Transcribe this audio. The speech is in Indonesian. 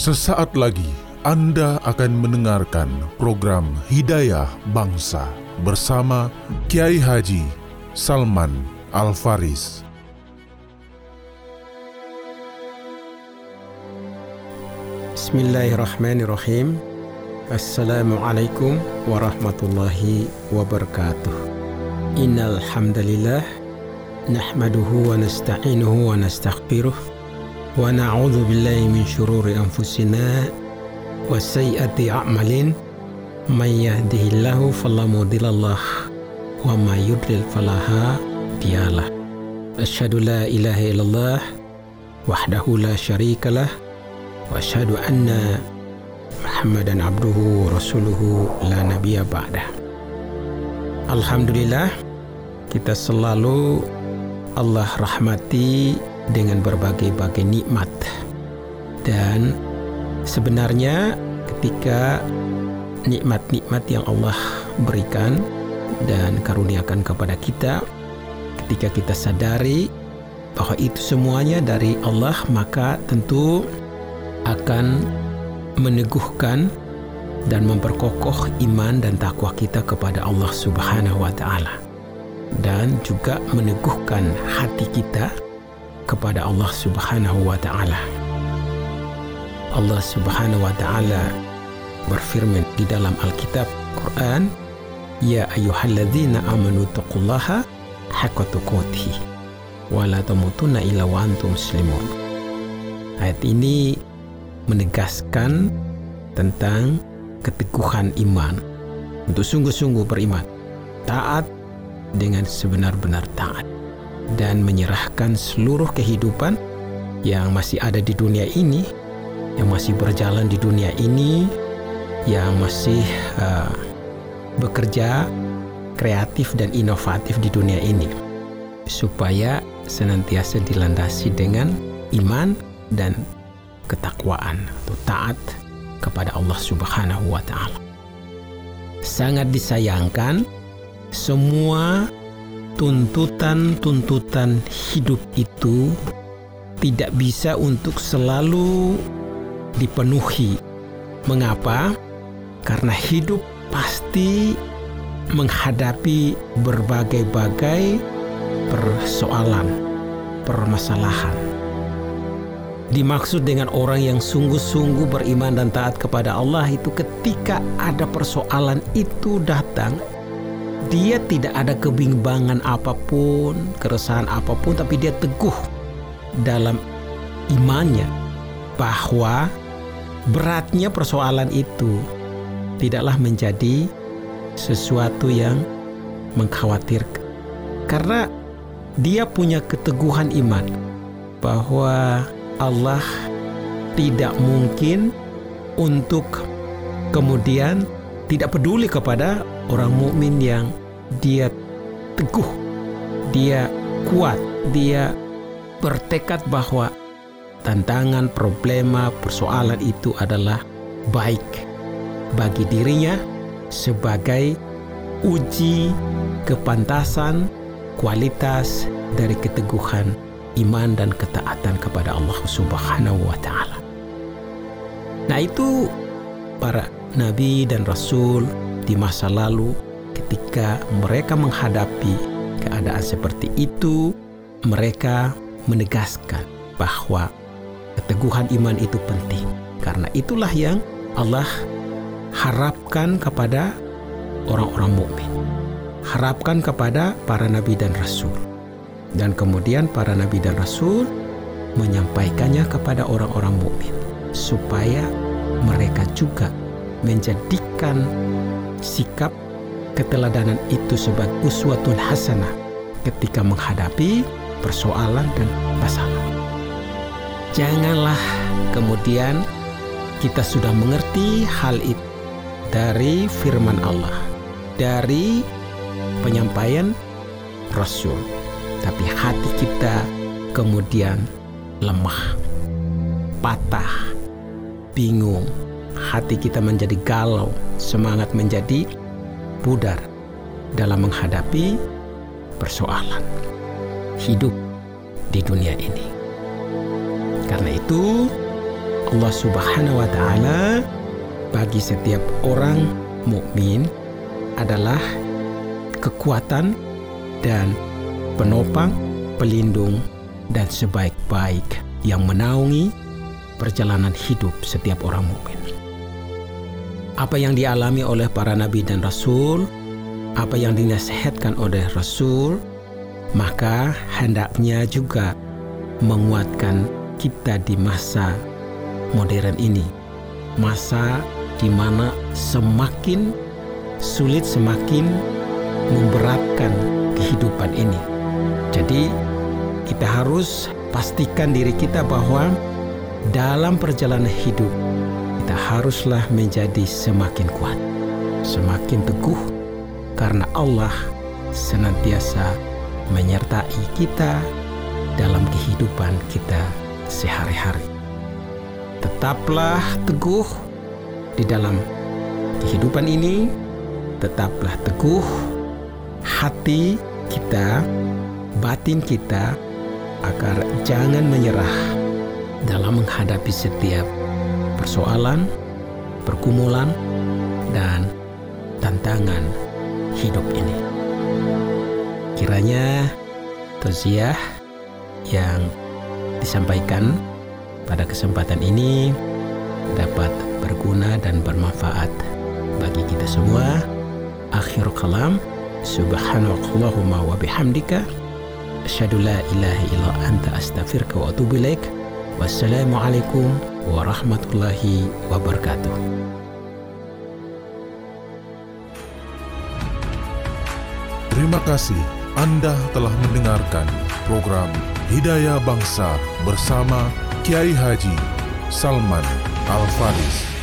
Sesaat lagi Anda akan mendengarkan program Hidayah Bangsa bersama Kiai Haji Salman Al-Faris. Bismillahirrahmanirrahim. Assalamualaikum warahmatullahi wabarakatuh. Innal hamdalillah nahmaduhu wa nasta'inuhu wa nastaghfiruh wa na'udzu billahi min shururi anfusina wa sayyiati a'malin may yahdihillahu fala mudhillalah wa may yudlil fala hadiyalah. Asyhadu la ilaha illallah wahdahu la syarikalah wa asyhadu anna Muhammadan abduhu rasuluhu la nabiyya ba'dah. Alhamdulillah kita selalu Allah rahmati dengan berbagai-bagai nikmat. Dan sebenarnya ketika nikmat-nikmat yang Allah berikan dan karuniakan kepada kita ketika kita sadari bahwa itu semuanya dari Allah maka tentu akan meneguhkan dan memperkokoh iman dan takwa kita kepada Allah Subhanahu wa taala dan juga meneguhkan hati kita kepada Allah Subhanahu wa taala. Allah Subhanahu wa taala berfirman di dalam Alkitab Quran, "Ya ayyuhalladzina amanu taqullaha haqqa tuqatih wa la tamutunna illa wa antum muslimun." Ayat ini menegaskan tentang keteguhan iman untuk sungguh-sungguh beriman, taat dengan sebenar-benar taat, dan menyerahkan seluruh kehidupan yang masih ada di dunia ini, yang masih berjalan di dunia ini, yang masih uh, bekerja kreatif dan inovatif di dunia ini, supaya senantiasa dilandasi dengan iman dan ketakwaan atau taat kepada Allah Subhanahu wa taala. Sangat disayangkan semua tuntutan-tuntutan hidup itu tidak bisa untuk selalu dipenuhi. Mengapa? Karena hidup pasti menghadapi berbagai-bagai persoalan, permasalahan dimaksud dengan orang yang sungguh-sungguh beriman dan taat kepada Allah itu ketika ada persoalan itu datang dia tidak ada kebimbangan apa pun, keresahan apa pun tapi dia teguh dalam imannya bahwa beratnya persoalan itu tidaklah menjadi sesuatu yang mengkhawatirkan. Karena dia punya keteguhan iman bahwa Allah tidak mungkin untuk kemudian tidak peduli kepada orang mukmin yang dia teguh, dia kuat, dia bertekad bahwa tantangan, problema, persoalan itu adalah baik bagi dirinya sebagai uji kepantasan kualitas dari keteguhan iman dan ketaatan kepada Allah Subhanahu wa taala. Nah, itu para nabi dan rasul di masa lalu ketika mereka menghadapi keadaan seperti itu, mereka menegaskan bahwa keteguhan iman itu penting. Karena itulah yang Allah harapkan kepada orang-orang mukmin. Harapkan kepada para nabi dan rasul. Dan kemudian para nabi dan rasul menyampaikannya kepada orang-orang mukmin supaya mereka juga menjadikan sikap keteladanan itu sebagai uswatun hasanah ketika menghadapi persoalan dan masalah. Janganlah kemudian kita sudah mengerti hal itu dari firman Allah, dari penyampaian Rasul tapi hati kita kemudian lemah, patah, bingung, hati kita menjadi galau, semangat menjadi pudar dalam menghadapi persoalan hidup di dunia ini. Karena itu, Allah Subhanahu wa taala bagi setiap orang mukmin adalah kekuatan dan penopang, pelindung dan sebaik-baik yang menaungi perjalanan hidup setiap orang mukmin. Apa yang dialami oleh para nabi dan rasul, apa yang dinasihatkan oleh rasul, maka hendaknya juga menguatkan kita di masa modern ini. Masa di mana semakin sulit semakin memberatkan kehidupan ini. Jadi kita harus pastikan diri kita bahwa dalam perjalanan hidup kita haruslah menjadi semakin kuat, semakin teguh karena Allah senantiasa menyertai kita dalam kehidupan kita sehari-hari. Tetaplah teguh di dalam kehidupan ini, tetaplah teguh hati kita, batin kita, agar jangan menyerah dalam menghadapi setiap persoalan, pergumulan, dan tantangan hidup ini. Kiranya tausiah yang disampaikan pada kesempatan ini dapat berguna dan bermanfaat bagi kita semua. Akhir kalam, subhanakallahumma wa bihamdika asyhadu la ilaha illa anta astaghfiruka wa atubu ilaik. Wassalamualaikum warahmatullahi wabarakatuh. Terima kasih Anda telah mendengarkan program Hidayah Bangsa bersama Kiai Haji Salman Al Faris.